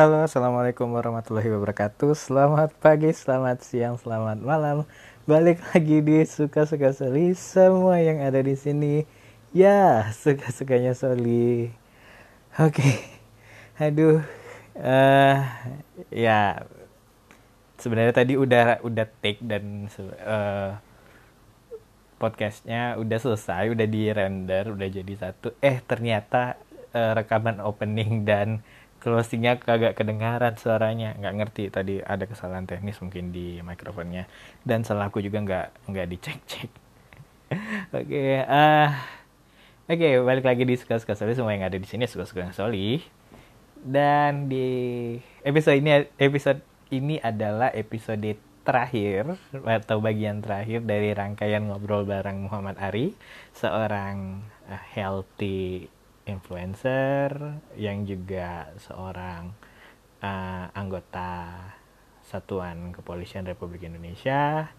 Halo, assalamualaikum warahmatullahi wabarakatuh. Selamat pagi, selamat siang, selamat malam. Balik lagi di suka-suka Soli. Semua yang ada di sini, ya suka-sukanya Soli. Oke, aduh, uh, ya sebenarnya tadi udah udah take dan uh, podcastnya udah selesai, udah di render, udah jadi satu. Eh ternyata uh, rekaman opening dan closingnya kagak kedengaran suaranya. Nggak ngerti tadi ada kesalahan teknis mungkin di mikrofonnya. Dan salah aku juga nggak nggak dicek cek oke okay, uh, oke okay, balik lagi di suka suka soli semua yang ada di sini suka suka soli dan di episode ini episode ini adalah episode terakhir atau bagian terakhir dari rangkaian ngobrol bareng Muhammad Ari seorang uh, healthy influencer yang juga seorang uh, anggota Satuan Kepolisian Republik Indonesia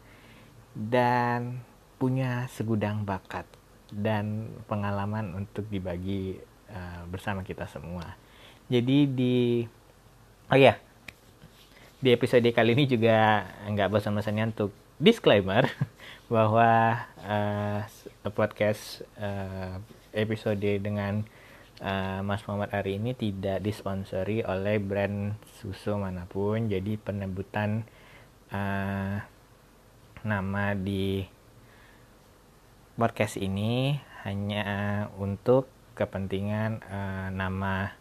dan punya segudang bakat dan pengalaman untuk dibagi uh, bersama kita semua. Jadi di oh ya di episode kali ini juga nggak bosan-bosannya untuk disclaimer bahwa uh, podcast uh, episode dengan uh, Mas Muhammad Ari ini tidak disponsori oleh brand susu mana pun. Jadi penebutan uh, nama di podcast ini hanya untuk kepentingan uh, nama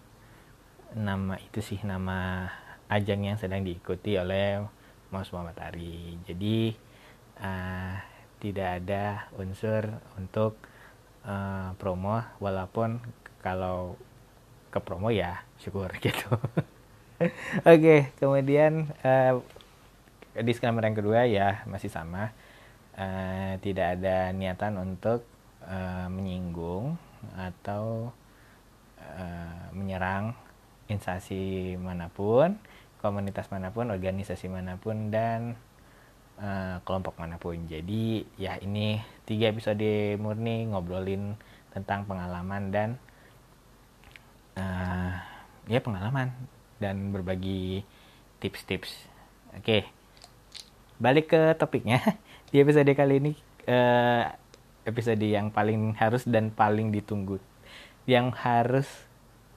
nama itu sih nama ajang yang sedang diikuti oleh Mas Muhammad Ari jadi uh, tidak ada unsur untuk uh, promo walaupun kalau ke promo ya syukur gitu. Oke okay, kemudian uh, disclaimer yang kedua ya masih sama. Uh, tidak ada niatan untuk uh, menyinggung atau uh, menyerang instansi mana pun komunitas mana pun organisasi mana pun dan uh, kelompok mana pun. Jadi ya ini tiga episode murni ngobrolin tentang pengalaman dan uh, ya pengalaman dan berbagi tips-tips. Oke, balik ke topiknya di episode kali ini uh, episode yang paling harus dan paling ditunggu, yang harus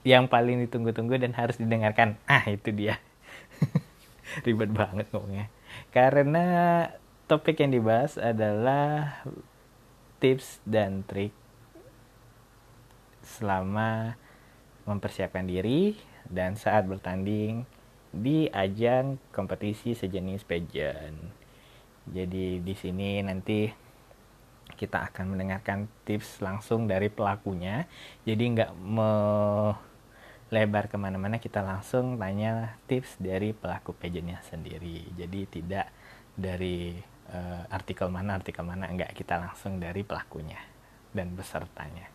yang paling ditunggu-tunggu dan harus didengarkan. Ah itu dia, ribet banget ngomongnya. Karena topik yang dibahas adalah tips dan trik selama mempersiapkan diri dan saat bertanding di ajang kompetisi sejenis pageant. Jadi di sini nanti kita akan mendengarkan tips langsung dari pelakunya. Jadi nggak melebar ke mana-mana, kita langsung tanya tips dari pelaku pageantnya sendiri. Jadi tidak dari uh, artikel mana artikel mana, nggak kita langsung dari pelakunya dan pesertanya.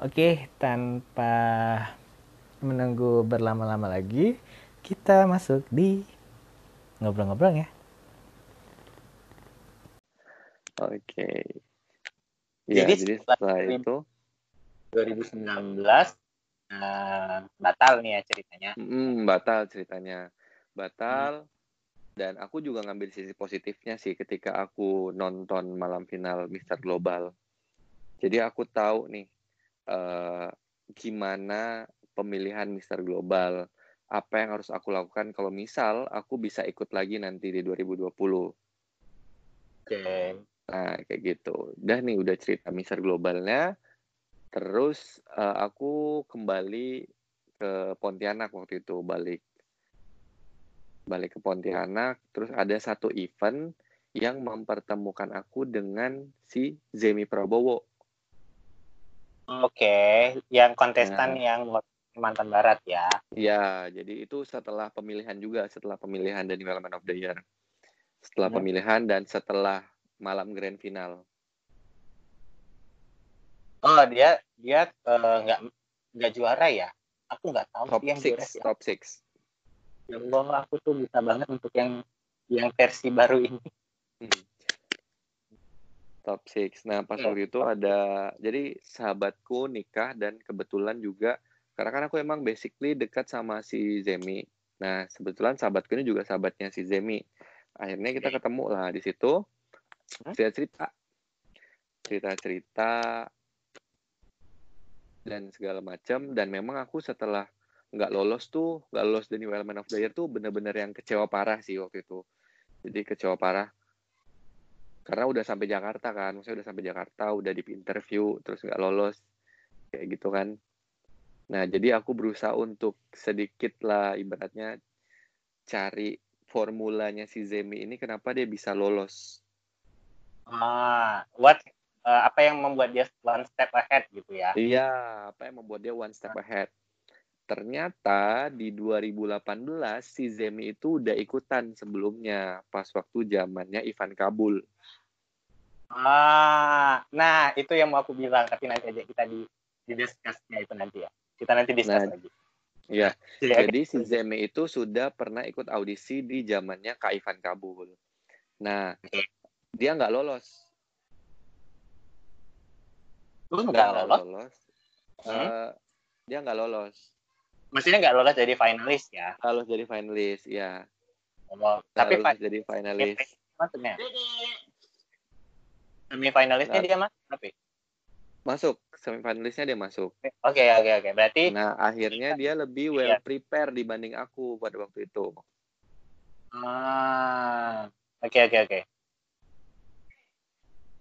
Oke, tanpa menunggu berlama-lama lagi, kita masuk di ngobrol-ngobrol ya. Oke. Ya, jadi, jadi setelah itu 2019 uh, batal nih ya ceritanya. Hmm, batal ceritanya. Batal hmm. Dan aku juga ngambil sisi positifnya sih ketika aku nonton malam final Mister Global. Jadi aku tahu nih uh, gimana pemilihan Mister Global. Apa yang harus aku lakukan kalau misal aku bisa ikut lagi nanti di 2020. Oke. Okay. Nah, kayak gitu. Udah nih udah cerita Mister Globalnya. Terus uh, aku kembali ke Pontianak waktu itu balik balik ke Pontianak terus ada satu event yang mempertemukan aku dengan si Zemi Prabowo. Oke, yang kontestan nah, yang Kalimantan Barat ya. Iya, jadi itu setelah pemilihan juga, setelah pemilihan dan Development of the Year. Setelah ya. pemilihan dan setelah malam grand final. Oh, dia dia eh, nggak uh, nggak juara ya? Aku nggak tahu top sih yang six, juara Top six. Ya Allah, aku tuh bisa banget untuk yang yang versi baru ini. Hmm. Top six. Nah, pas ya. waktu itu ada jadi sahabatku nikah dan kebetulan juga karena kan aku emang basically dekat sama si Zemi Nah, kebetulan sahabatku ini juga sahabatnya si Zemi. Akhirnya kita ketemu lah di situ. Cerita-cerita. Cerita-cerita dan segala macam dan memang aku setelah nggak lolos tuh nggak lolos The New Element of the Year tuh bener-bener yang kecewa parah sih waktu itu. Jadi kecewa parah. Karena udah sampai Jakarta kan maksudnya udah sampai Jakarta udah di interview terus nggak lolos. Kayak gitu kan. Nah jadi aku berusaha untuk sedikit lah ibaratnya cari formulanya si Zemi ini kenapa dia bisa lolos. Ah what uh, apa yang membuat dia one step ahead gitu ya? Iya apa yang membuat dia one step ahead ternyata di 2018 si Zemi itu udah ikutan sebelumnya pas waktu zamannya Ivan Kabul. Ah, nah itu yang mau aku bilang tapi nanti aja kita di di discussnya itu nanti ya. Kita nanti discuss nah, lagi. Ya, jadi si Zemi itu sudah pernah ikut audisi di zamannya Kak Ivan Kabul. Nah, dia nggak lolos. Lu nggak lolos? lolos. Hmm? Uh, dia nggak lolos maksudnya nggak lolos jadi finalis ya. Lolos jadi finalis ya oh, tapi lolos jadi finalis. Maksudnya? Finalisnya nah, dia masuk tapi? Masuk. Finalisnya dia masuk. Oke okay, oke okay, oke. Okay. berarti nah akhirnya dia lebih well iya. prepare dibanding aku pada waktu itu. Ah oke okay, oke okay, oke. Okay.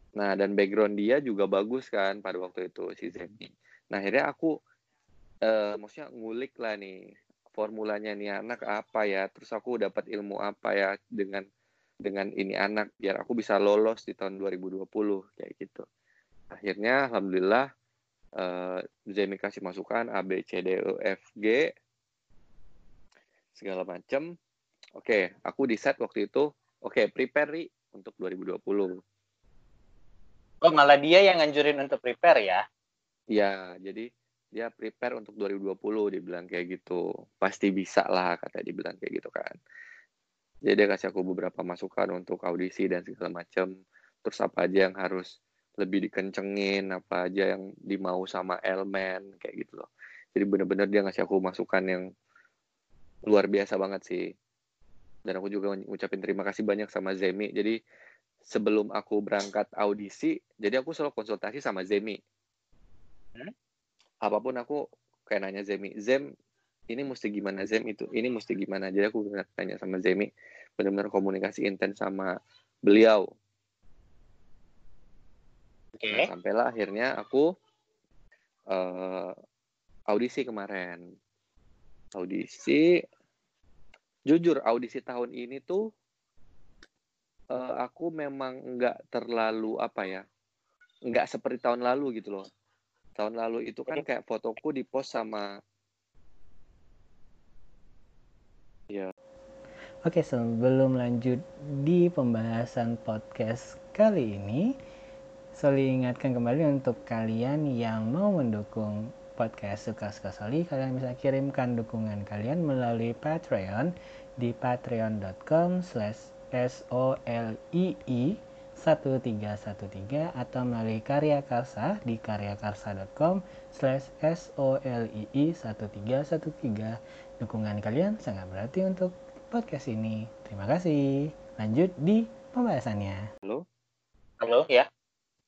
Nah, dan background dia juga bagus kan pada waktu itu si Zemi. Nah, akhirnya aku uh, maksudnya ngulik lah nih formulanya nih anak apa ya? Terus aku dapat ilmu apa ya dengan dengan ini anak biar aku bisa lolos di tahun 2020 kayak gitu. Akhirnya alhamdulillah uh, Zemi kasih masukan A B C D E F G segala macam oke okay, aku di set waktu itu. Oke okay, prepare ri untuk 2020 oh malah dia yang nganjurin untuk prepare ya? Ya jadi dia prepare untuk 2020 dibilang kayak gitu. Pasti bisa lah kata dibilang kayak gitu kan. Jadi dia kasih aku beberapa masukan untuk audisi dan segala macam terus apa aja yang harus lebih dikencengin apa aja yang dimau sama elemen kayak gitu loh. Jadi bener-bener dia ngasih aku masukan yang luar biasa banget sih. Dan aku juga ngucapin terima kasih banyak sama Zemi. Jadi sebelum aku berangkat audisi jadi aku selalu konsultasi sama Zemi. Hmm? Apa pun aku kayak nanya Zemi Zem ini mesti gimana? Zem itu ini mesti gimana? Jadi aku tanya sama Zemi benar-benar komunikasi intens sama beliau. Okay. nah, sampailah akhirnya aku uh, audisi kemarin. Audisi jujur audisi tahun ini tuh uh, aku memang nggak terlalu apa ya nggak seperti tahun lalu gitu loh tahun lalu itu kan kayak fotoku di post sama ya Oke, sebelum lanjut di pembahasan podcast kali ini, Soli ingatkan kembali untuk kalian yang mau mendukung podcast Suka-Suka Soli, kalian bisa kirimkan dukungan kalian melalui Patreon di patreon.com slash solii 1313 atau melalui Karya Karsa di karyakarsa.com slash solii 1313 dukungan kalian sangat berarti untuk podcast ini. Terima kasih. Lanjut di pembahasannya. Halo? Halo ya.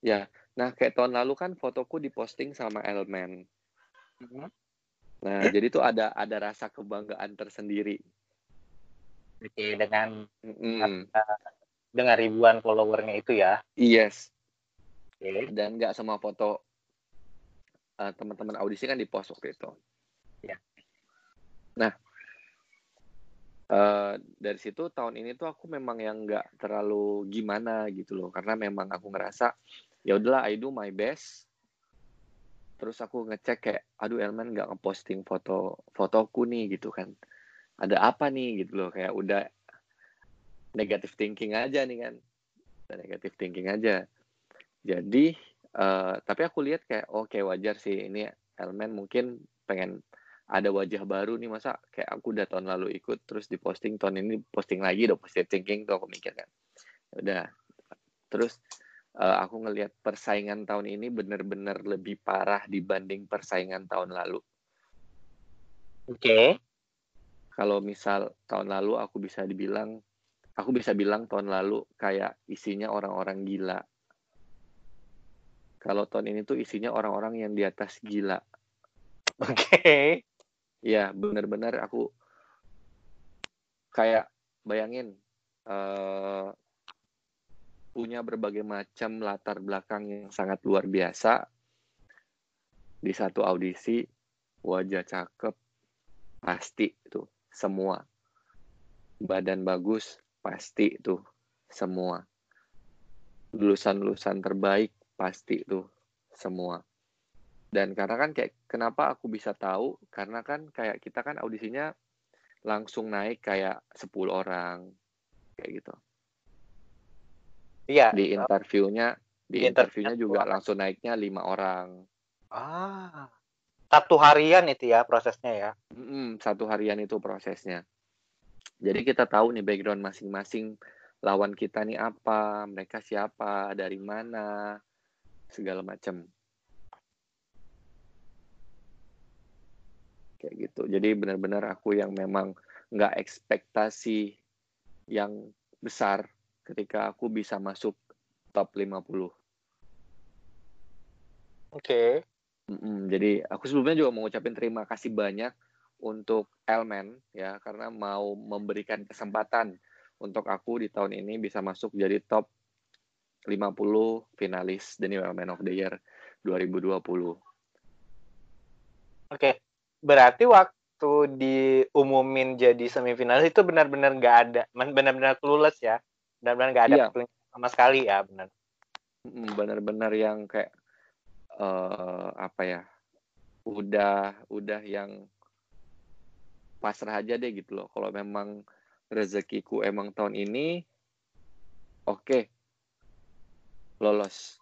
Ya nah kayak tahun lalu kan fotoku diposting sama Elman mm-hmm. nah jadi tuh ada ada rasa kebanggaan tersendiri. Oke dengan mm dengan ribuan followernya itu ya. Yes. Okay. Dan nggak semua foto uh, teman-teman audisi kan di post waktu itu. Ya. Nah, uh, dari situ tahun ini tuh aku memang yang nggak terlalu gimana gitu loh, karena memang aku ngerasa ya udahlah I do my best. Terus aku ngecek kayak, aduh Elman nggak ngeposting foto fotoku nih gitu kan. Ada apa nih gitu loh, kayak udah negatif thinking aja nih kan. Negatif thinking aja. Jadi uh, tapi aku lihat kayak oke okay, wajar sih. Ini elemen mungkin pengen ada wajah baru nih masa? Kayak aku udah tahun lalu ikut terus di posting tahun ini posting lagi udah positive thinking tuh aku mikir kan. Ya udah. Terus uh, aku ngelihat persaingan tahun ini bener-bener lebih parah dibanding persaingan tahun lalu. Oke. Okay. kalau misal tahun lalu aku bisa dibilang aku bisa bilang tahun lalu kayak isinya orang-orang gila. Kalau tahun ini tuh isinya orang-orang yang di atas gila. Oke. Iya, benar-benar aku kayak bayangin eh punya berbagai macam latar belakang yang sangat luar biasa. Di satu audisi wajah cakep pasti itu semua. Badan bagus pasti itu semua. Lulusan-lulusan terbaik pasti itu semua. Dan karena kan kayak kenapa aku bisa tahu? Karena kan kayak kita kan audisinya langsung naik kayak 10 orang kayak gitu. Iya. di interviewnya di interviewnya juga langsung naiknya lima orang. Ah. Satu harian itu ya prosesnya ya. Mm-mm, satu harian itu prosesnya jadi kita tahu nih background masing-masing lawan kita nih apa mereka siapa dari mana segala macam kayak gitu. Jadi benar-benar aku yang memang nggak ekspektasi yang besar ketika aku bisa masuk top 50 Oke. Mm-mm, jadi aku sebelumnya juga mau ngucapin terima kasih banyak untuk Elmen ya karena mau memberikan kesempatan untuk aku di tahun ini bisa masuk jadi top 50 finalis The New Elmen of the Year 2020. Oke. Berarti waktu diumumin jadi semifinalis itu benar-benar nggak ada, benar-benar clueless ya. Benar-benar nggak ada Iya. sama sekali ya, benar. Benar-benar yang kayak eh apa ya? Udah udah yang pasrah aja deh gitu loh. Kalau memang rezekiku emang tahun ini oke lolos.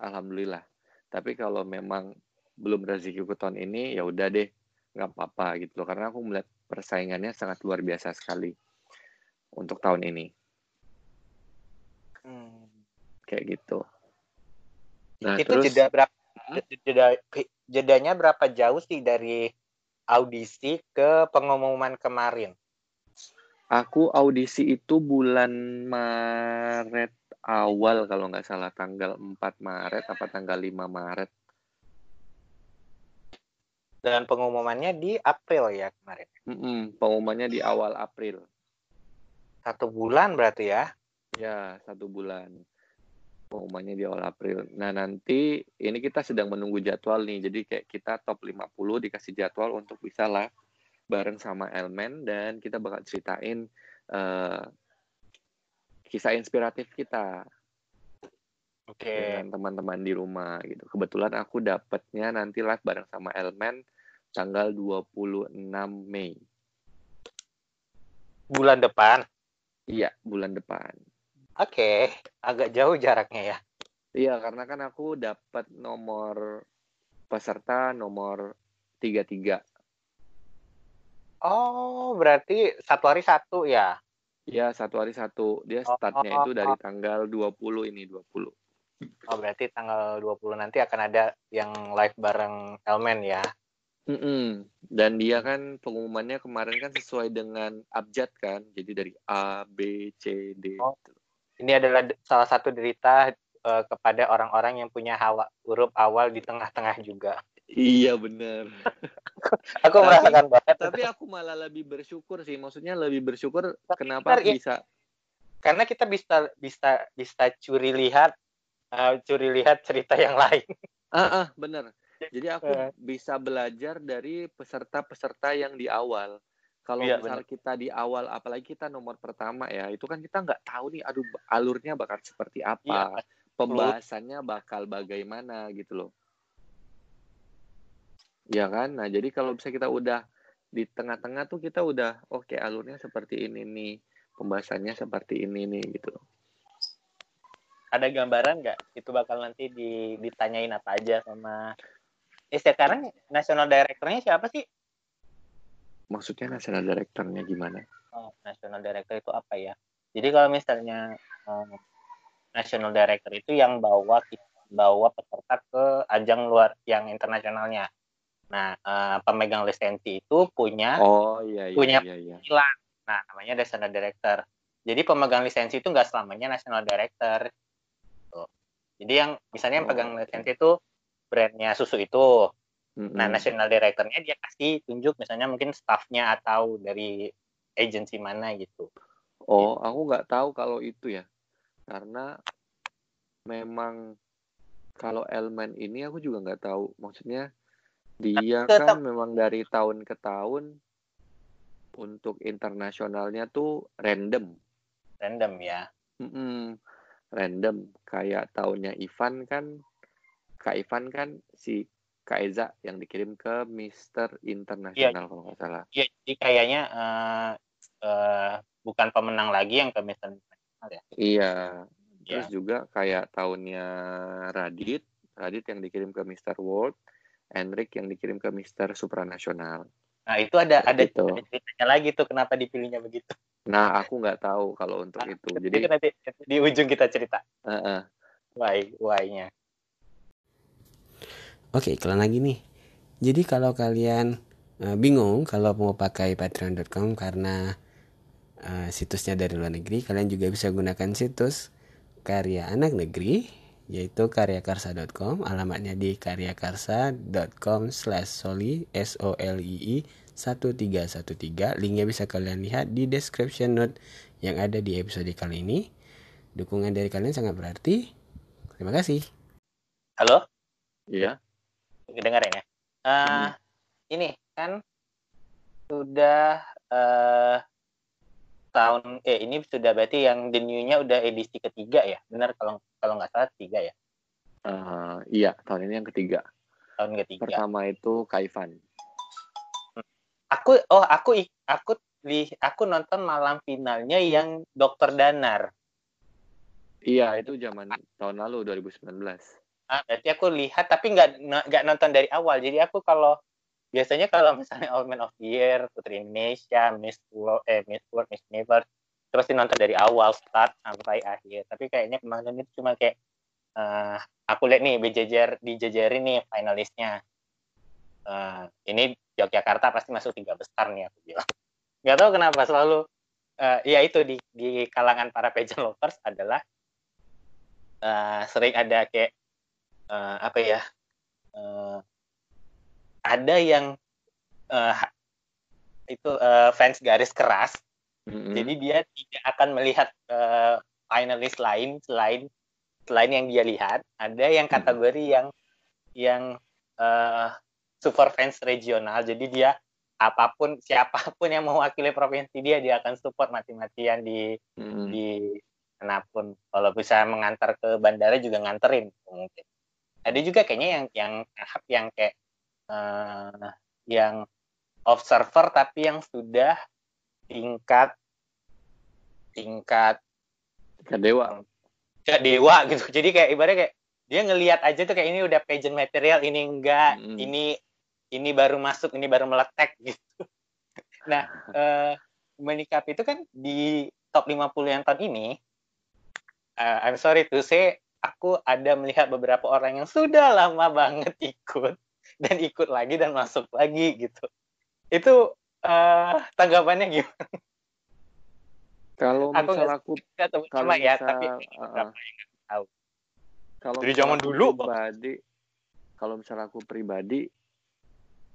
Alhamdulillah. Tapi kalau memang belum rezekiku tahun ini ya udah deh nggak apa-apa gitu loh karena aku melihat persaingannya sangat luar biasa sekali untuk tahun ini Hmm. kayak gitu. Nah, itu terus jeda berapa? Jeda, jedanya berapa jauh sih dari audisi ke pengumuman kemarin? Aku audisi itu bulan Maret awal kalau nggak salah tanggal 4 Maret apa tanggal 5 Maret. Dan pengumumannya di April ya kemarin. Mm-mm, pengumumannya di awal April. Satu bulan berarti ya? Ya, satu bulan. Pengumumannya di awal April. Nah, nanti ini kita sedang menunggu jadwal nih. Jadi kayak kita top 50 dikasih jadwal untuk bisa live bareng sama Elmen dan kita bakal ceritain eh, kisah inspiratif kita. Oke. dengan teman-teman di rumah gitu. Kebetulan aku dapatnya nanti live bareng sama Elmen tanggal 26 Mei. Bulan depan. Iya, bulan depan. Oke, agak jauh jaraknya ya. Iya, karena kan aku dapat nomor peserta nomor 33. Oh, berarti satu hari satu ya? Iya, satu hari satu. Dia Oh, startnya oh, itu dari tanggal 20 ini, 20. Oh, berarti tanggal 20 nanti akan ada yang live bareng Elmen ya? Mm-mm. Dan dia kan pengumumannya kemarin kan sesuai dengan abjad kan. Jadi dari A, B, C, D. Oh. Ini adalah salah satu derita eh, kepada orang-orang yang punya hawa, huruf awal di tengah-tengah juga. Iya, bener. Aku Tapi- merasakan banget. Tapi aku malah lebih bersyukur sih. Maksudnya lebih bersyukur Tapi kenapa ya- bisa Karena kita bisa bisa bisa curi lihat eh, curi lihat cerita yang lain. Ah, ah, bener. Jadi aku Eh. bisa belajar dari peserta-peserta yang di awal. Kalau Iya, misal kita di awal, apalagi kita nomor pertama ya, itu kan kita nggak tahu nih, aduh alurnya bakal seperti apa, Iya, pembahasannya bakal bagaimana gitu loh. Ya kan? Nah, jadi kalau bisa kita udah di tengah-tengah tuh kita udah oke alurnya seperti ini nih, pembahasannya seperti ini nih gitu loh. ada gambaran nggak? Itu bakal nanti di- ditanyain apa aja sama Eh sekarang national directornya siapa sih? Maksudnya national directornya gimana? Oh, national director itu apa ya? Jadi kalau misalnya eh, national director itu yang bawa bawa peserta ke ajang luar yang internasionalnya. Nah, uh, pemegang lisensi itu punya Oh iya iya punya iya iya. Nah, namanya national director. Jadi pemegang lisensi itu nggak selamanya national director. Tuh. Jadi yang misalnya yang Oh, pegang oke. lisensi itu brandnya susu itu. Mm-mm. Nah, national directornya dia kasih tunjuk misalnya mungkin staffnya atau dari agensi mana gitu. Oh, aku nggak tahu kalau itu ya. Karena memang kalau elemen ini aku juga nggak tahu. Maksudnya dia tetap- kan memang dari tahun ke tahun untuk internasionalnya tuh random. Random ya. Mm-mm. Random. Kayak tahunnya Ivan kan, Kak Ivan kan si Kak Eza yang dikirim ke Mister Internasional kalau nggak salah. Iya, jadi kayaknya eh eh, bukan pemenang lagi yang ke Miss International ya. Iya. Iya. Terus juga kayak tahunnya Radit, Radit yang dikirim ke Mister World, Enrik yang dikirim ke Mister Supranasional. Nah, itu ada ada, Gitu. ada ceritanya lagi tuh kenapa dipilihnya begitu. Nah, aku nggak tahu kalau untuk Nah, itu. Jadi nanti di ujung kita cerita eh, eh. why why-nya. Oke, iklan lagi nih. Jadi kalau kalian eh, bingung kalau mau pakai patreon.com karena eh, situsnya dari luar negeri, kalian juga bisa gunakan situs karya anak negeri yaitu karyakarsa.com alamatnya di karyakarsa.com slash soli s o l i i 1313 linknya bisa kalian lihat di description note yang ada di episode kali ini. Dukungan dari kalian sangat berarti. Terima kasih. Halo, Iya. Dengerin ya. Eh, Hmm. Ini kan sudah eh tahun eh ini sudah berarti yang the new-nya udah edisi ketiga ya, benar kalau kalau nggak salah tiga ya, Eh, iya, tahun ini yang ketiga. tahun ketiga. Pertama itu Kak Ivan. Aku oh aku aku di aku nonton malam finalnya yang Dokter Danar. Iya, itu zaman tahun lalu 2019. Ah, berarti aku lihat tapi nggak nggak nonton dari awal. Jadi aku kalau biasanya kalau misalnya All Men of Year, Putri Indonesia, Miss World, eh Miss World, Miss Universe, terus nonton dari awal start sampai akhir. Tapi kayaknya kemarin itu cuma kayak eh, aku lihat nih berjejer dijejerin nih finalisnya. Eh, ini Yogyakarta pasti masuk tiga besar nih aku bilang. Nggak tahu kenapa selalu eh, ya itu di di kalangan para pageant lovers adalah eh, sering ada kayak eh, apa ya eh, ada yang eh, itu eh, fans garis keras. Mm-mm. jadi dia tidak akan melihat eh, finalis lain selain selain yang dia lihat. Ada yang kategori yang yang eh, super fans regional. Jadi dia apa pun siapa pun yang mewakili provinsi dia dia akan support mati-matian di Mm-mm. di mana pun. Kalau bisa mengantar ke bandara juga nganterin mungkin ada juga kayaknya yang yang tahap yang kayak eh, yang observer tapi yang sudah tingkat tingkat Kak Dewa. kayak dewa gitu jadi kayak ibaratnya kayak dia ngelihat aja tuh kayak ini udah pageant material ini enggak Mm. ini ini baru masuk ini baru meletek gitu nah eh menyikapi itu kan di top 50 yang tahun ini eh, I'm sorry to say aku ada melihat beberapa orang yang sudah lama banget ikut dan ikut lagi dan masuk lagi gitu. Itu eh tanggapannya gimana? Kalau Aku misal nggak aku kalau cuma ya misal, tapi uh, tahu. Kalau Dari misal zaman dulu, pribadi kalau misal aku pribadi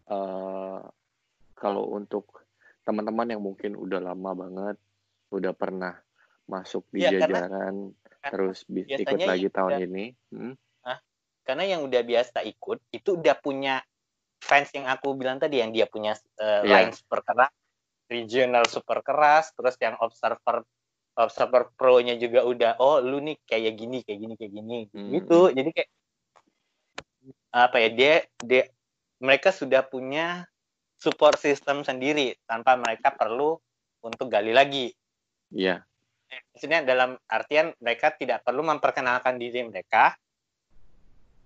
eh kalau untuk teman-teman yang mungkin udah lama banget udah pernah masuk di karena- jajaran Karena- terus ikut lagi tahun udah- ini hmm, karena yang udah biasa ikut itu udah punya fans yang aku bilang tadi yang dia punya uh, Iya. line super keras, regional super keras, terus yang observer observer pro-nya juga udah oh lu nih kayak gini kayak gini kayak gini Hmm. gitu. Jadi kayak apa ya dia dia mereka sudah punya support system sendiri tanpa mereka perlu untuk gali lagi. iya Maksudnya dalam artian mereka tidak perlu memperkenalkan diri mereka.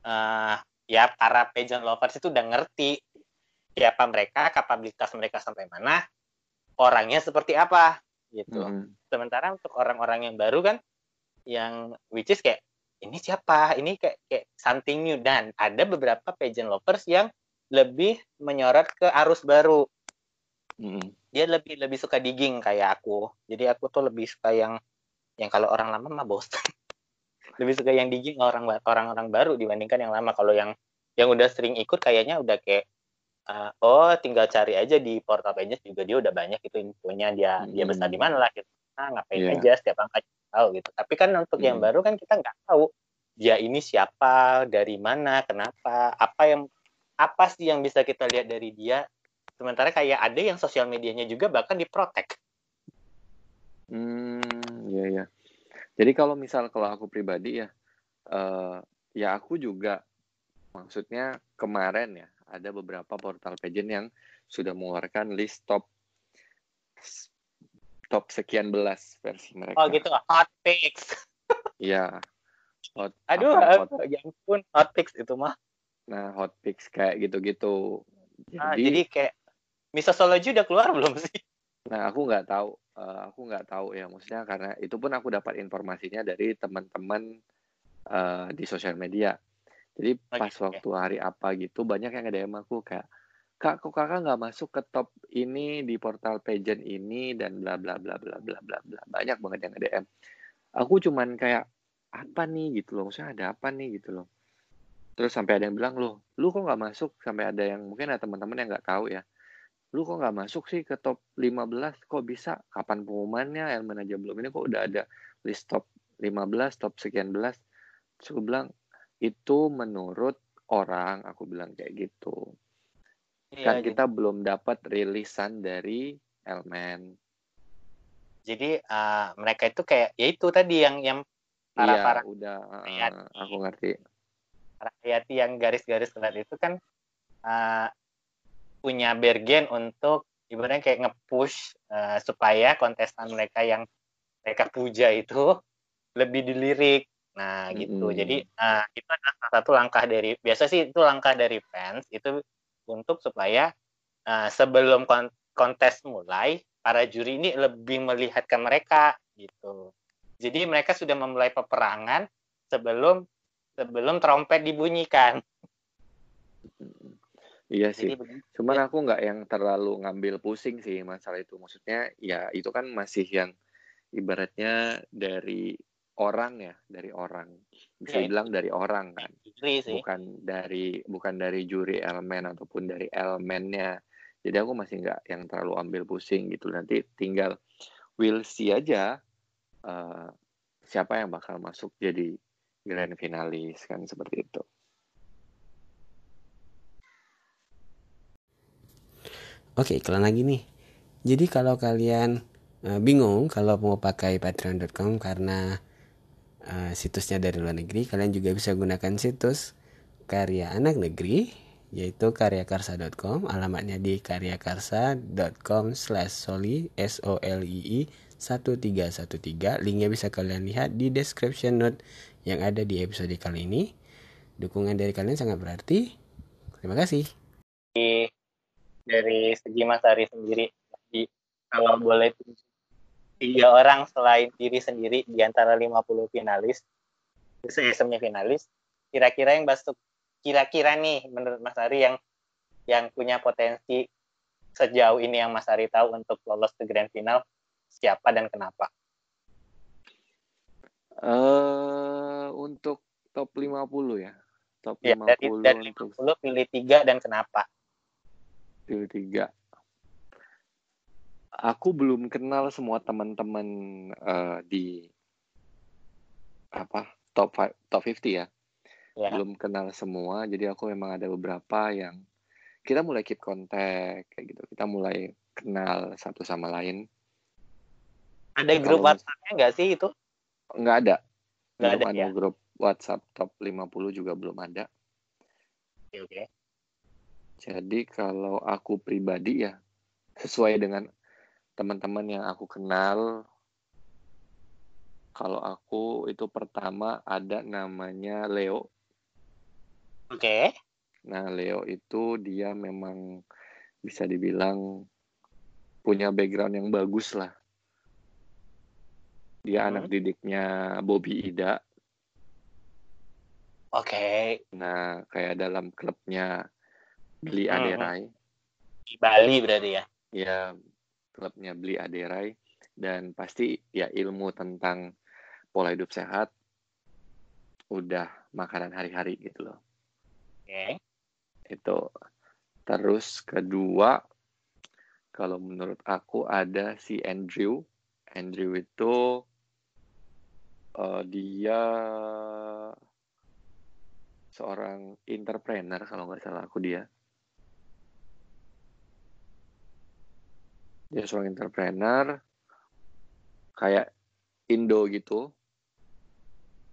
Eh, ya para pageant lovers itu udah ngerti siapa mereka, kapabilitas mereka sampai mana, orangnya seperti apa gitu. Mm-mm. Sementara untuk orang-orang yang baru kan, yang which is kayak ini siapa, ini kayak kayak something new dan ada beberapa pageant lovers yang lebih menyorot ke arus baru. Mm-mm. Dia lebih lebih suka digging kayak aku. Jadi aku tuh lebih suka yang yang kalau orang lama mah bosan. lebih suka yang digging orang orang-orang baru dibandingkan yang lama. Kalau yang yang udah sering ikut kayaknya udah kayak uh, oh tinggal cari aja di portal pages juga dia udah banyak itu infonya dia dia besar di mana lah gitu. Nah, ngapain Iya. aja setiap angka tahu gitu. Tapi kan untuk yang Hmm. baru kan kita nggak tahu dia ini siapa, dari mana, kenapa, apa yang apa sih yang bisa kita lihat dari dia. Sementara kayak ada yang sosial medianya juga bahkan diprotek. Hmm, iya ya. Jadi kalau misal kalau aku pribadi ya, eh ya aku juga, maksudnya kemarin ya ada beberapa portal pageant yang sudah mengeluarkan list top top sekian belas versi mereka. Oh gitu, hot picks. Iya. Hot, Aduh, hot, ya ampun, hot picks itu mah. nah hot picks kayak gitu-gitu. Ah, Jadi, jadi kayak Misosology udah keluar belum sih? nah aku nggak tahu, eh, aku nggak tahu ya, maksudnya karena itu pun aku dapat informasinya dari teman-teman eh, di sosial media. Jadi Oke, pas oke. waktu hari apa gitu banyak yang nge-DM aku kayak Kak, kok kakak nggak masuk ke top ini di portal pageant ini dan bla bla bla bla bla bla bla banyak banget yang nge-DM. Aku cuman kayak apa nih gitu loh, maksudnya ada apa nih gitu loh. Terus sampai ada yang bilang loh, lu kok nggak masuk? Sampai ada yang mungkin ada teman-teman yang nggak tahu ya. Lu kok nggak masuk sih ke top 15? Kok bisa? Kapan pengumumannya? Elmen aja belum. Ini kok udah ada list top 15, top sekian belas. Terus aku bilang, itu menurut orang, aku bilang kayak gitu. Kan Iya, kita belum dapat rilisan dari Elmen. jadi eh, mereka itu kayak ya itu tadi yang yang para Iya, para udah. uh, Lihat. aku ngerti. para hayati yang garis-garis kelat itu kan eh, punya bergen untuk ibaratnya kayak nge-push eh, supaya kontestan mereka yang mereka puja itu lebih dilirik. Nah, gitu. Jadi eh, itu adalah salah satu langkah dari biasa sih itu langkah dari fans itu untuk supaya eh, sebelum kon- kontes mulai para juri ini lebih melihatkan mereka gitu. Jadi mereka sudah memulai peperangan sebelum sebelum trompet dibunyikan. Iya sih. Jadi. Cuman aku nggak yang terlalu ngambil pusing sih masalah itu. Maksudnya ya itu kan masih yang ibaratnya dari orang ya, dari orang. Bisa Ya, bilang dari orang kan. juri sih. Bukan dari bukan dari juri elemen ataupun dari elemennya. Jadi aku masih nggak yang terlalu ambil pusing gitu. Nanti tinggal will see aja eh, siapa yang bakal masuk jadi grand finalis kan seperti itu. Oke, iklan lagi nih. Jadi kalau kalian eh, bingung kalau mau pakai patreon.com karena eh, situsnya dari luar negeri, kalian juga bisa gunakan situs karya anak negeri yaitu karyakarsa.com alamatnya di karyakarsa.com slash soli s o l i i 1313 linknya bisa kalian lihat di description note yang ada di episode kali ini. Dukungan dari kalian sangat berarti. Terima kasih dari segi Mas Ari sendiri. Jadi, kalau boleh tiga orang selain diri sendiri di antara 50 finalis, se- semifinalis, kira-kira yang masuk kira-kira nih menurut Mas Ari yang yang punya potensi sejauh ini yang Mas Ari tahu untuk lolos ke grand final siapa dan kenapa? eh untuk top 50 ya. Top Ya, 50 dari dari untuk 50 pilih tiga dan kenapa? Til tiga. Aku belum kenal semua teman-teman eh, di apa top fi- top 50 ya. Ya. Belum kenal semua, jadi aku memang ada beberapa yang kita mulai keep kontak kayak gitu. Kita mulai kenal satu sama lain. Ada grup Kalau- WhatsApp-nya nggak sih itu? Nggak ada. Nggak Belum ada, ada ya? grup WhatsApp top 50 juga belum ada. Oke, oke. Jadi kalau aku pribadi ya sesuai dengan teman-teman yang aku kenal, kalau aku itu pertama ada namanya Leo. Oke. Nah Leo itu dia memang bisa dibilang punya background yang bagus lah. Dia Hmm. anak didiknya Bobby Ida. Oke. Nah kayak dalam klubnya Beli Hmm. Aderai. Di Bali berarti ya. Ya, klubnya Beli Aderai dan pasti ya ilmu tentang pola hidup sehat udah makanan hari-hari gitu loh. Oke. Itu. Terus kedua, kalau menurut aku ada si Andrew. Andrew itu eh, dia seorang entrepreneur kalau nggak salah aku dia. Dia seorang entrepreneur kayak Indo gitu.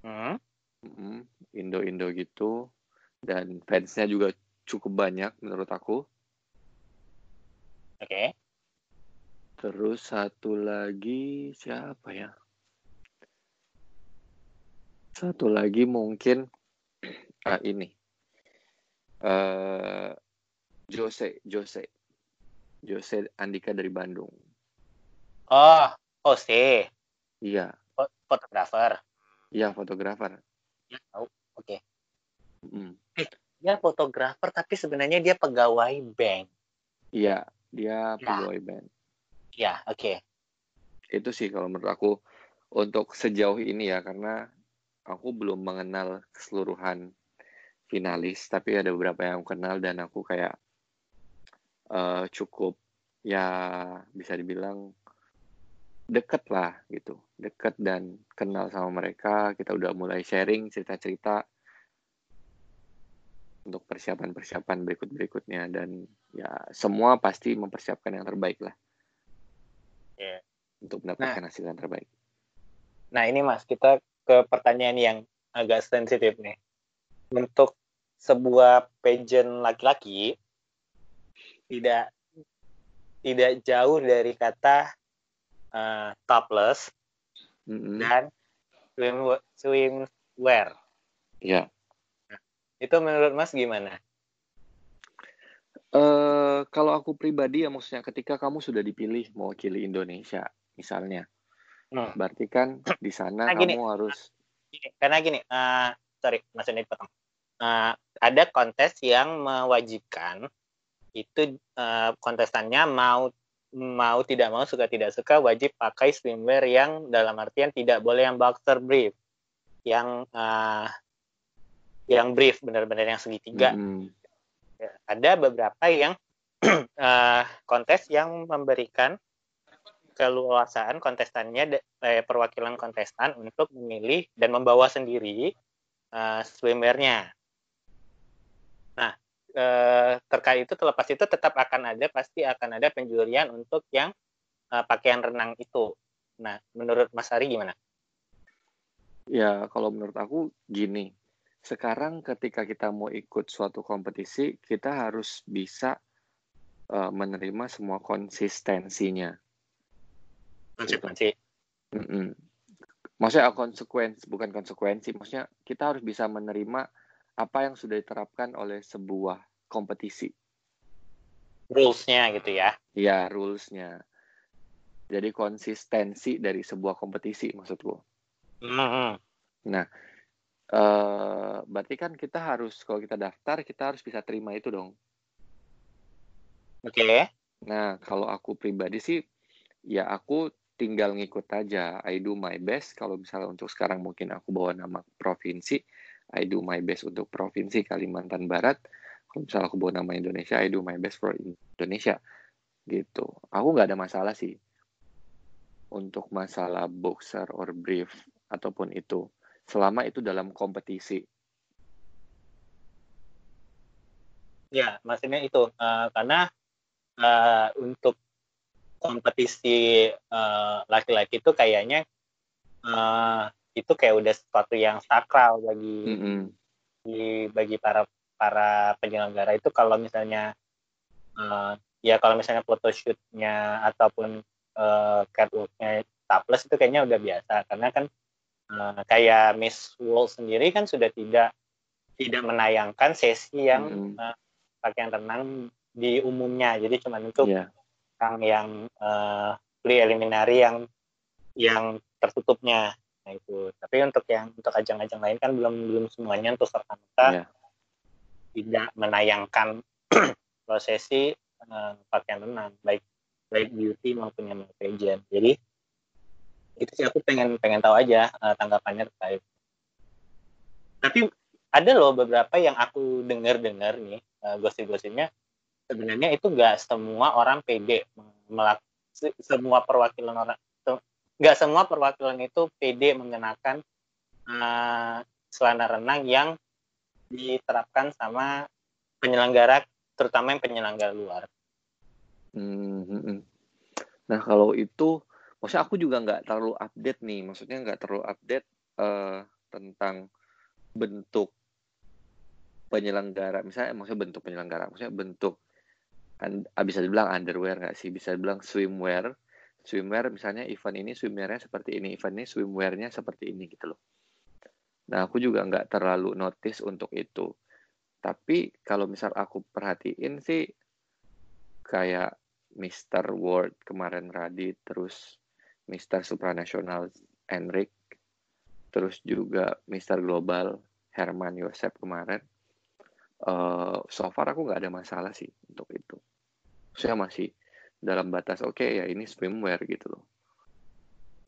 Hmm. Mm, Indo-Indo gitu dan fansnya juga cukup banyak menurut aku. Oke. Terus satu lagi siapa ya? Satu lagi mungkin ah, ini eh Jose Jose Jose Andika dari Bandung. Oh, Jose, Iya, Fo- fotografer. iya fotografer. Ya, tahu. Oke. Mm, Dia fotografer tapi sebenarnya dia pegawai bank. Iya, dia Ya. pegawai band. Ya, oke. Itu sih kalau menurut aku untuk sejauh ini ya karena aku belum mengenal keseluruhan finalis, tapi ada beberapa yang aku kenal dan aku kayak eh, cukup ya bisa dibilang deket lah gitu, deket dan kenal sama mereka. Kita udah mulai sharing cerita-cerita untuk persiapan-persiapan berikut-berikutnya dan ya semua pasti mempersiapkan yang terbaik lah Iya. untuk mendapatkan hasil yang terbaik. Nah, ini Mas, kita ke pertanyaan yang agak sensitif nih. Untuk sebuah pageant laki-laki tidak tidak jauh dari kata eh, topless Mm-mm. dan swim swimwear. Ya. Itu menurut Mas gimana? Eh, kalau aku pribadi ya maksudnya ketika kamu sudah dipilih mewakili Indonesia misalnya, Hmm. berarti kan di sana Nah, gini. kamu harus Gini, karena gini, eh, sorry, Mas ini potong. Eh, ada kontes yang mewajibkan itu eh, kontestannya mau mau tidak mau suka tidak suka wajib pakai swimwear yang dalam artian tidak boleh yang boxer brief, yang eh, yang brief benar-benar yang segitiga. Mm-mm. Ya, ada beberapa yang eh, kontes yang memberikan keluasaan kontestannya eh, perwakilan kontestan untuk memilih dan membawa sendiri eh, swimwear-nya. Eh, terkait itu terlepas itu tetap akan ada pasti akan ada penjurian untuk yang eh, pakaian renang itu. Nah, menurut Mas Ari gimana? Ya, kalau menurut aku gini, sekarang ketika kita mau ikut suatu kompetisi, kita harus bisa eh, menerima semua konsistensinya. Konsekuensi. Mm-mm. Maksudnya konsekuensi, bukan konsekuensi. Maksudnya kita harus bisa menerima apa yang sudah diterapkan oleh sebuah kompetisi. Rules-nya gitu ya. Ya, rules-nya. Jadi konsistensi dari sebuah kompetisi maksudku. Mhm. Eh, berarti kan kita harus kalau kita daftar kita harus bisa terima itu dong. Oke. Nah, kalau aku pribadi sih ya aku tinggal ngikut aja. I do my best. Kalau misalnya untuk sekarang mungkin aku bawa nama provinsi, I do my best untuk provinsi Kalimantan Barat. Kalau misalnya aku bawa nama Indonesia, I do my best for Indonesia. Gitu. Aku nggak ada masalah sih untuk masalah boxer or brief ataupun itu. Selama itu dalam kompetisi. Ya, maksudnya itu eh, karena eh, untuk kompetisi eh, laki-laki itu kayaknya eh, itu kayak udah sesuatu yang sakral bagi Mm-mm. di- bagi para para penyelenggara itu kalau misalnya eh, ya kalau misalnya photoshootnya ataupun eh, catwalknya topless itu kayaknya udah biasa karena kan eh, kayak Miss World sendiri kan sudah tidak tidak menayangkan sesi yang Mm-mm. eh, pakaian renang di umumnya jadi cuma untuk Iya. yang yang eh, preliminary yang yang tertutupnya nah itu. Tapi untuk yang untuk ajang-ajang lain kan belum belum semuanya untuk serta merta Iya. tidak menayangkan prosesi uh, pakaian renang baik baik beauty maupun yang pageant jadi itu sih aku pengen pengen tahu aja uh, tanggapannya terkait. Tapi ada loh beberapa yang aku dengar dengar nih uh, gosip-gosipnya. Sebenarnya itu gak semua orang pede melak semua perwakilan orang nggak semua perwakilan itu pede mengenakan uh, celana renang yang diterapkan sama penyelenggara terutama yang penyelenggara luar. Hmm, hmm. Nah kalau itu, maksudnya aku juga nggak terlalu update nih, maksudnya nggak terlalu update uh, tentang bentuk penyelenggara, misalnya maksudnya bentuk penyelenggara, maksudnya bentuk ah, bisa dibilang underwear nggak sih, bisa dibilang swimwear, swimwear misalnya event ini swimwearnya seperti ini, event ini swimwearnya seperti ini gitu loh. Nah, aku juga nggak terlalu notice untuk itu. Tapi kalau misal aku perhatiin sih, kayak Mr. World kemarin Radit, terus Mr. Supranational Enric, terus juga Mr. Global Herman Yosep kemarin. Uh, so far aku nggak ada masalah sih untuk itu. Saya masih dalam batas oke okay, ya ini swimwear gitu loh.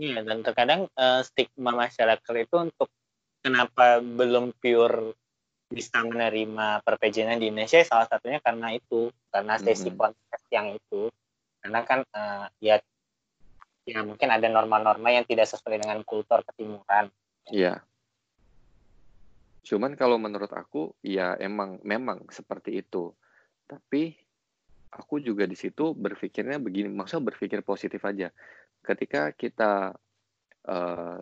Iya dan terkadang uh, stigma masyarakat itu untuk kenapa belum pure bisa menerima perpejinan di Indonesia salah satunya karena itu karena sesi mm -hmm. kontes yang itu karena kan uh, ya ya mungkin ada norma-norma yang tidak sesuai dengan kultur ketimuran. Iya. Cuman kalau menurut aku ya emang memang seperti itu. Tapi aku juga di situ berpikirnya begini, maksudnya berpikir positif aja. Ketika kita uh,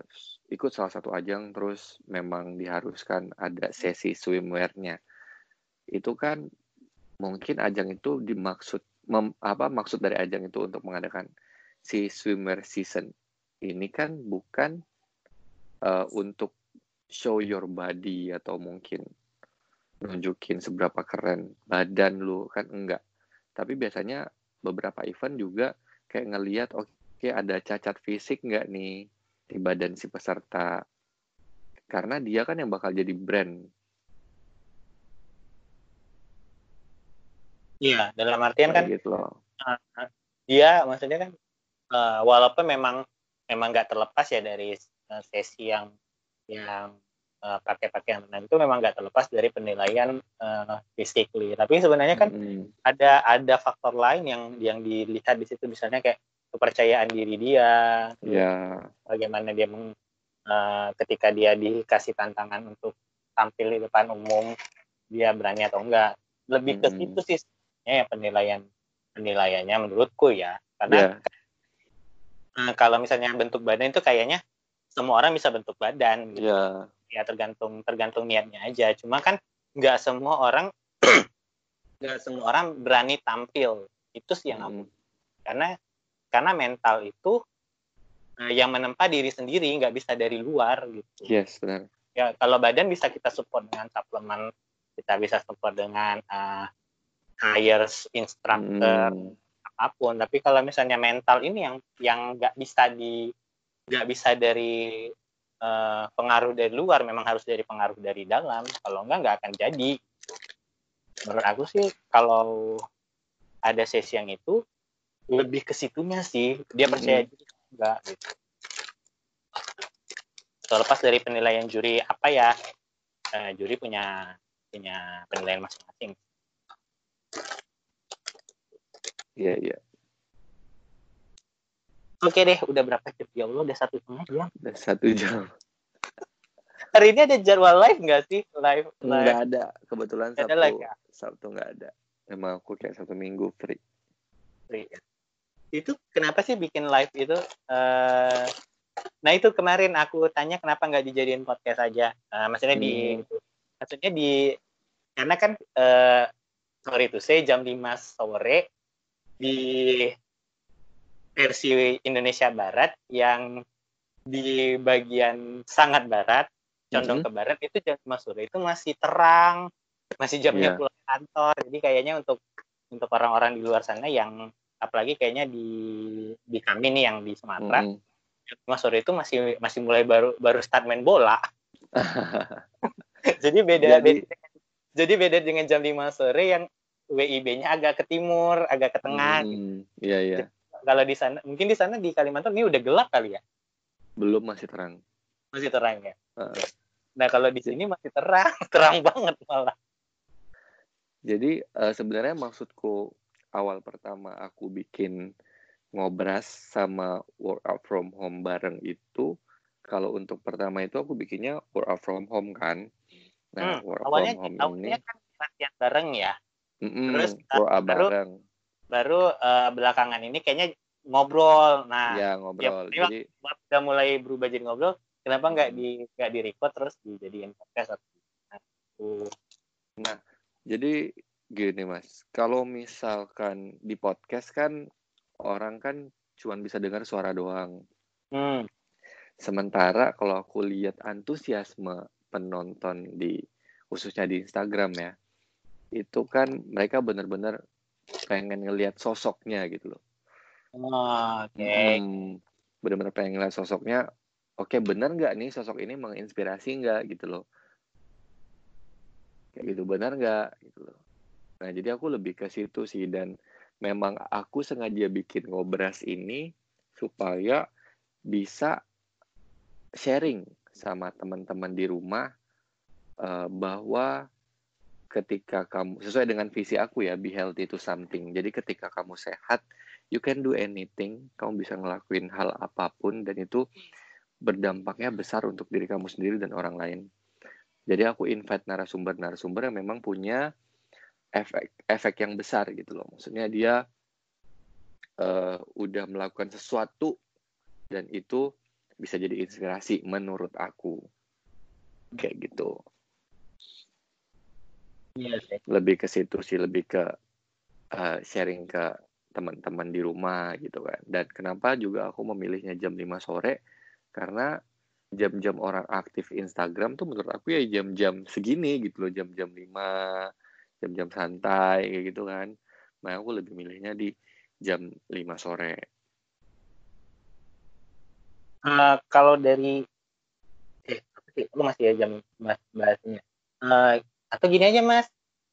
ikut salah satu ajang terus memang diharuskan ada sesi swimwear-nya. Itu kan mungkin ajang itu dimaksud mem, apa maksud dari ajang itu untuk mengadakan si swimwear season. Ini kan bukan uh, untuk show your body atau mungkin nunjukin seberapa keren badan lu kan enggak. Tapi biasanya beberapa event juga kayak ngeliat oke okay, ada cacat fisik nggak nih di badan si peserta karena dia kan yang bakal jadi brand iya dalam artian kan gitu loh. Uh, dia maksudnya kan uh, walaupun memang memang nggak terlepas ya dari uh, sesi yang yang uh, pakai pakaian itu memang nggak terlepas dari penilaian uh, physically tapi sebenarnya kan mm. ada ada faktor lain yang yang dilihat di situ misalnya kayak kepercayaan diri dia yeah. bagaimana dia meng, uh, ketika dia dikasih tantangan untuk tampil di depan umum dia berani atau enggak lebih ke situ sih ya penilaian penilaiannya menurutku ya karena yeah. uh, kalau misalnya bentuk badan itu kayaknya semua orang bisa bentuk badan gitu. yeah. Ya tergantung tergantung niatnya aja. Cuma kan nggak semua orang nggak semua orang berani tampil. Itu sih yang aku karena karena mental itu uh, yang menempa diri sendiri nggak bisa dari luar gitu. Yes benar. Ya kalau badan bisa kita support dengan suplemen kita bisa support dengan uh, hires instructor hmm. apa pun. Tapi kalau misalnya mental ini yang yang nggak bisa di nggak bisa dari uh, pengaruh dari luar memang harus dari pengaruh dari dalam. Kalau enggak nggak akan jadi. Menurut aku sih kalau ada sesi yang itu lebih ke situnya sih. Dia percaya diri enggak gitu. Terlepas dari penilaian juri apa ya? Eh, juri punya punya penilaian masing-masing. Iya iya oke deh udah berapa jam? Ya Allah udah satu setengah jam. Udah satu jam. Hari ini ada jadwal live nggak sih? Live, live? nggak ada. Kebetulan sabtu ada live, ya? sabtu nggak ada. Emang aku kayak satu minggu free. Free ya. Itu kenapa sih bikin live itu? Uh, nah itu kemarin aku tanya kenapa nggak dijadiin podcast aja. Uh, maksudnya hmm. di maksudnya di karena kan uh, sorry itu saya jam 5 sore di versi Indonesia Barat yang di bagian sangat barat condong mm -hmm. ke barat itu jam 5 sore itu masih terang masih jamnya yeah. pulang kantor jadi kayaknya untuk untuk orang-orang di luar sana yang apalagi kayaknya di di kami nih yang di Sumatera mm. Mas sore itu masih masih mulai baru baru start main bola jadi beda jadi, beda jadi beda dengan jam 5 sore yang WIB-nya agak ke timur, agak ke tengah. Hmm, iya iya. Kalau di sana, mungkin di sana di Kalimantan ini udah gelap kali ya, Belum masih terang. masih terang ya. Heeh. Nah kalau di sini masih terang, terang banget malah. Jadi eh, sebenarnya maksudku awal pertama aku bikin ngobras sama work out from home bareng itu kalau untuk pertama itu aku bikinnya work out from home kan. Nah, Hmm, work awalnya from home ini awalnya kan latihan bareng ya. mm-mm, terus, work out bareng. Baru eh, belakangan ini kayaknya ngobrol. Nah, ya ngobrol. ya, Jadi udah mulai berubah jadi ngobrol. Kenapa nggak di nggak di record terus dijadiin podcast atau nah. Jadi gini mas, kalau misalkan di podcast kan orang kan cuma bisa dengar suara doang. Hmm, Sementara kalau aku lihat antusiasme penonton di khususnya di Instagram ya, itu kan mereka benar-benar pengen ngelihat sosoknya gitu loh. oh, oke. Hmm, benar-benar pengen ngeliat sosoknya. Oke, benar nggak nih sosok ini menginspirasi nggak gitu loh? Kayak gitu benar nggak gitu loh. Nah, jadi aku lebih ke situ sih dan memang aku sengaja bikin ngobras ini supaya bisa sharing sama teman-teman di rumah eh, bahwa ketika kamu sesuai dengan visi aku ya be healthy to something. Jadi ketika kamu sehat, you can do anything. Kamu bisa ngelakuin hal apa pun dan itu berdampaknya besar untuk diri kamu sendiri dan orang lain. Jadi aku invite narasumber-narasumber yang memang punya efek efek yang besar gitu loh. Maksudnya dia eh, udah melakukan sesuatu dan itu bisa jadi inspirasi menurut aku. Kayak gitu. Iya sih. Lebih ke situ sih, lebih ke eh, sharing ke teman-teman di rumah gitu kan. Dan kenapa juga aku memilihnya jam 5 sore karena jam-jam orang aktif Instagram tuh menurut aku ya jam-jam segini gitu loh, jam-jam 5, jam-jam santai kayak gitu kan. Makanya aku lebih milihnya di jam 5 sore. Eh, kalau dari eh apa sih? Lu masih ya jam mas bahasnya. Eh, atau gini aja mas,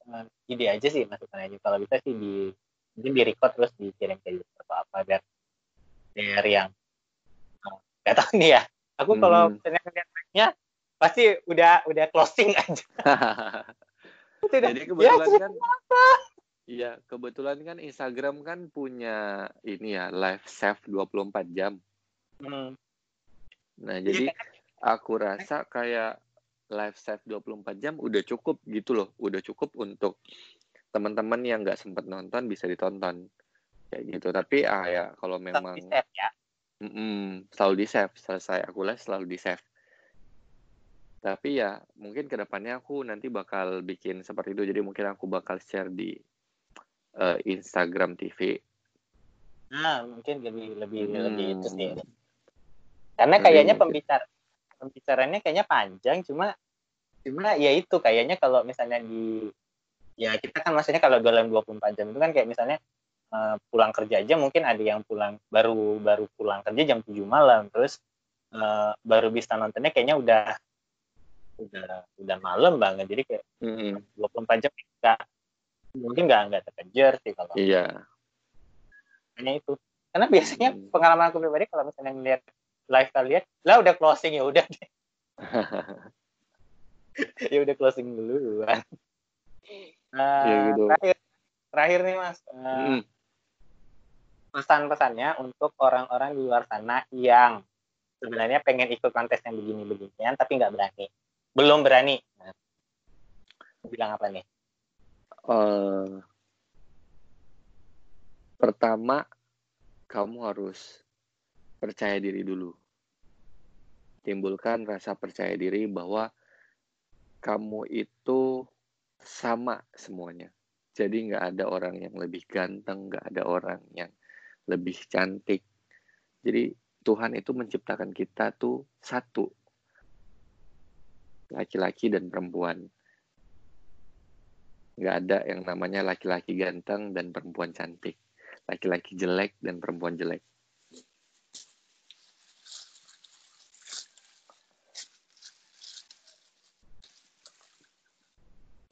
Eh, ide aja sih masukan aja. Kalau bisa sih di mungkin di record terus dikirim ke YouTube atau apa biar biar yang eh, nggak tahu nih ya. Aku kalau Hmm. misalnya ngeliat mic-nya, pasti udah udah closing aja. Jadi kebetulan ya, kan Iya, kebetulan kan Instagram kan punya ini ya live save 24 jam. hmm, Nah, Iya, jadi aku rasa kayak live save 24 jam udah cukup gitu loh. Udah cukup untuk teman-teman yang nggak sempat nonton bisa ditonton. Kayak gitu. Tapi ah ya kalau memang di save ya. mm-mm, selalu di save, selesai aku live selalu di save. Tapi ya mungkin ke depannya aku nanti bakal bikin seperti itu. Jadi mungkin aku bakal share di eh, Instagram TV. Nah, mungkin lebih lebih Hmm. lebih itu sih. Karena Lebih kayaknya pembicara pembicaranya kayaknya panjang cuma cuma ya itu kayaknya kalau misalnya di ya kita kan maksudnya kalau dalam 24 jam itu kan kayak misalnya eh, pulang kerja aja mungkin ada yang pulang baru baru pulang kerja jam 7 malam terus eh, baru bisa nontonnya kayaknya udah udah udah malam banget jadi kayak Mm-mm. 24 jam nggak mungkin nggak nggak terkejar sih kalau Iya. hanya itu karena biasanya Hmm. pengalaman aku pribadi kalau misalnya ngeliat live kalian lah udah closing ya udah deh. ya udah closing dulu Eh, Ya gitu. terakhir terakhir nih mas Eh, Mm. pesan-pesannya untuk orang-orang di luar sana yang sebenarnya pengen ikut kontes yang begini-beginian tapi nggak berani belum berani nah, bilang apa nih Eh, pertama, kamu harus percaya diri dulu. Timbulkan rasa percaya diri bahwa kamu itu sama semuanya. Jadi nggak ada orang yang lebih ganteng, nggak ada orang yang lebih cantik. Jadi Tuhan itu menciptakan kita tuh satu, laki-laki dan perempuan. Nggak ada yang namanya laki-laki ganteng dan perempuan cantik. Laki-laki jelek dan perempuan jelek.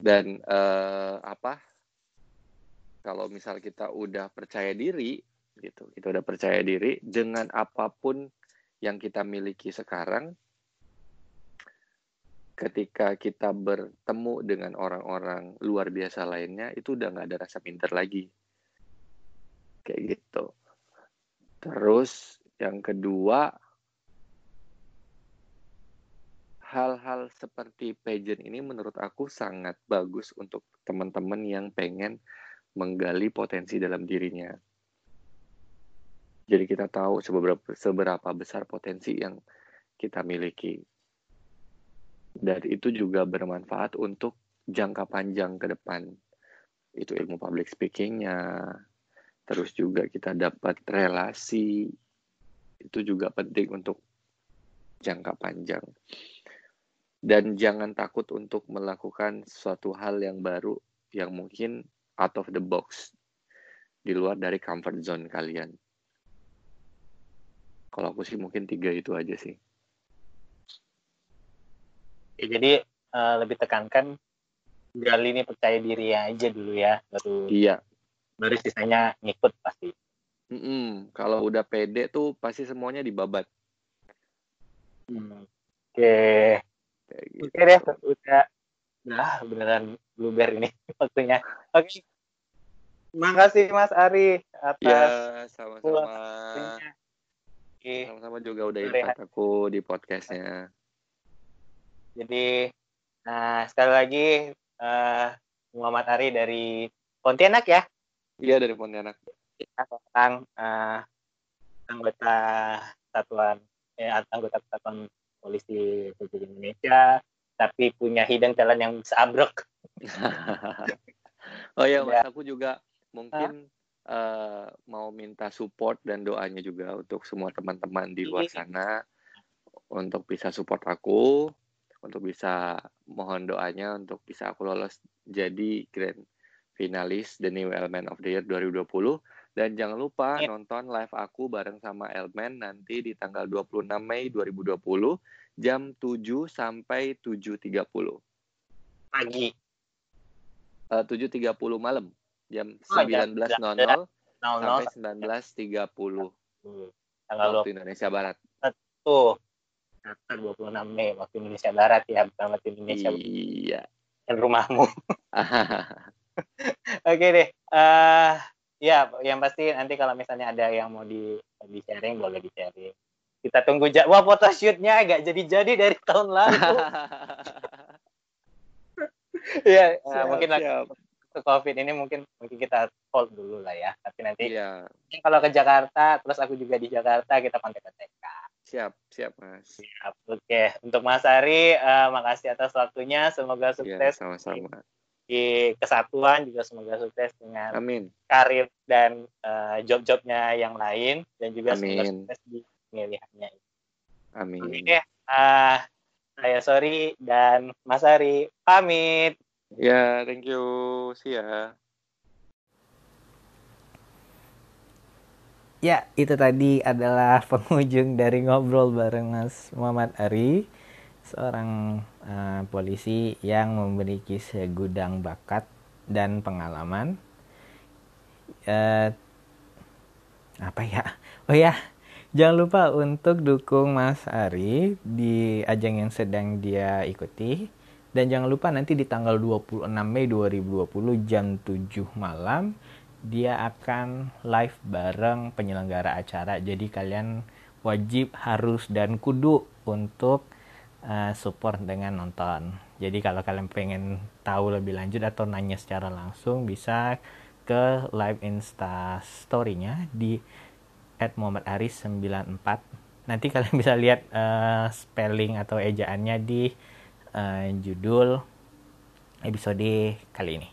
Dan eh, apa? kalau misal kita udah percaya diri gitu kita udah percaya diri dengan apa pun yang kita miliki sekarang ketika kita bertemu dengan orang-orang luar biasa lainnya itu udah nggak ada rasa minder lagi kayak gitu terus yang kedua hal-hal seperti pageant ini menurut aku sangat bagus untuk teman-teman yang pengen menggali potensi dalam dirinya. Jadi kita tahu seberapa, seberapa besar potensi yang kita miliki. Dan itu juga bermanfaat untuk jangka panjang ke depan. Itu ilmu public speakingnya, terus juga kita dapat relasi, itu juga penting untuk jangka panjang. Dan jangan takut untuk melakukan suatu hal yang baru yang mungkin out of the box di luar dari comfort zone kalian. Kalau aku sih mungkin tiga itu aja sih. Ya, jadi uh, lebih tekankan gali ini percaya diri aja dulu ya, baru Iya. baru sisanya ngikut pasti. Mm-mm. Kalau udah pede tuh pasti semuanya dibabat. Hmm. Oke, Kayak gitu. oke deh, udah, udah beneran blueber ini waktunya. Oke, makasih Mas Ari atas Ya, sama-sama. Oke, Sama-sama juga udah invite aku di podcastnya. jadi nah sekali lagi eh, Muhammad Ari dari Pontianak ya. Iya dari Pontianak. kita seorang eh, anggota satuan eh, anggota satuan polisi Republik Indonesia tapi punya hidden talent yang seabrek oh ya, Mas, Ya. aku juga mungkin eh, mau minta support dan doanya juga untuk semua teman-teman di luar Iya. sana untuk bisa support aku, untuk bisa mohon doanya untuk bisa aku lolos jadi grand finalis The New Element of the Year 2020 dan jangan lupa Iya. nonton live aku bareng sama Elmen nanti di tanggal 26 Mei 2020 jam 7 sampai 7.30. pagi Eh, 7.30 malam jam Oh, jam 19.00 00 sampai 19.30 tanggal waktu Indonesia Barat. 20 Kata 26 Mei waktu Indonesia Barat ya waktu Indonesia Iya. dan rumahmu oke deh eh ya yang pasti nanti kalau misalnya ada yang mau di di sharing boleh di sharing kita tunggu ja- wah photoshootnya agak jadi-jadi dari tahun lalu ya Siap, mungkin lagi siap. ke covid ini mungkin mungkin kita hold dulu lah ya tapi nanti Iya, kalau ke Jakarta terus aku juga di Jakarta kita kontak-kontakan siap, siap, Mas. Siap, Oke, untuk Mas Ari, eh, makasih atas waktunya. Semoga Iya, sukses sama-sama. Di kesatuan, juga semoga sukses dengan Amin. karir dan eh, job-jobnya yang lain, dan juga semoga Amin. sukses di pemilihannya. Oke, Amin. eh, saya sorry dan Mas Ari pamit. Ya, thank you. See ya. Ya, itu tadi adalah penghujung dari ngobrol bareng Mas Muhammad Ari, seorang eh, polisi yang memiliki segudang bakat dan pengalaman. Eh, apa ya? Oh ya, jangan lupa untuk dukung Mas Ari di ajang yang sedang dia ikuti. Dan jangan lupa nanti di tanggal 26 Mei 2020 jam 7 malam dia akan live bareng penyelenggara acara. Jadi kalian wajib harus dan kudu untuk uh, support dengan nonton. Jadi kalau kalian pengen tahu lebih lanjut atau nanya secara langsung bisa ke live Insta story-nya di @muhammadaris94. Nanti kalian bisa lihat uh, spelling atau ejaannya di uh, judul episode kali ini.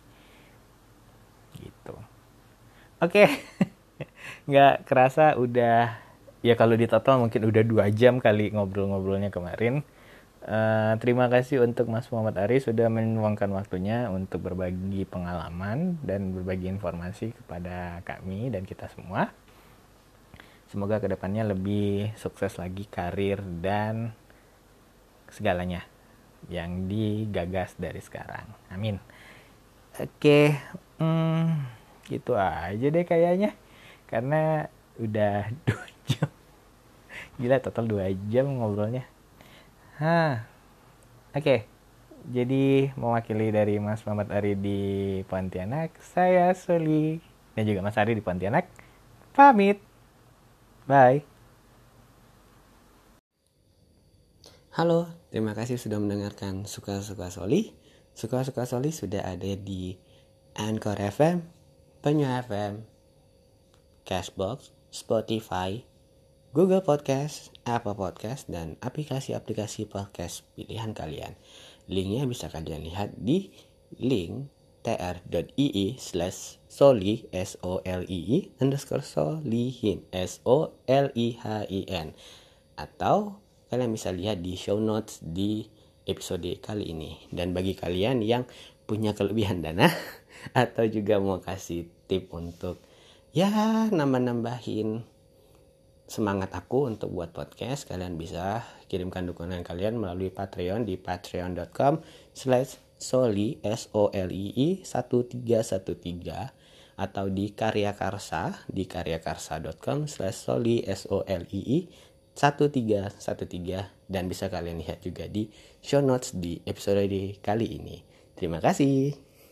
Gitu. Oke, nggak kerasa udah ya kalau di total mungkin udah dua jam kali ngobrol-ngobrolnya kemarin. Eh, terima kasih untuk Mas Muhammad Ari sudah meluangkan waktunya untuk berbagi pengalaman dan berbagi informasi kepada kami dan kita semua. Semoga ke depannya lebih sukses lagi karir dan segalanya yang digagas dari sekarang. Amin. Oke, hmm, gitu aja deh kayaknya karena udah dua jam gila total dua jam ngobrolnya Hah. Oke. Jadi mewakili dari Mas Muhammad Ari di Pontianak, saya Soli dan juga Mas Ari di Pontianak. Pamit. Bye. Halo, terima kasih sudah mendengarkan Suka-Suka Soli. Suka-Suka Soli sudah ada di Anchor FM, Penyu FM, Cashbox, Spotify, Google Podcast, Apple Podcast, dan aplikasi-aplikasi podcast pilihan kalian. Linknya bisa kalian lihat di link tr.ii slash soli s o l i i underscore solihin s o l i h i n atau kalian bisa lihat di show notes di episode kali ini dan bagi kalian yang punya kelebihan dana atau juga mau kasih tip untuk ya nambah-nambahin semangat aku untuk buat podcast. Kalian bisa kirimkan dukungan kalian melalui Patreon di patreon.com slash soli s o l i i 1313 atau di karya karsa di karyakarsa.com slash soli s o l i i 1313 dan bisa kalian lihat juga di show notes di episode kali ini. Terima kasih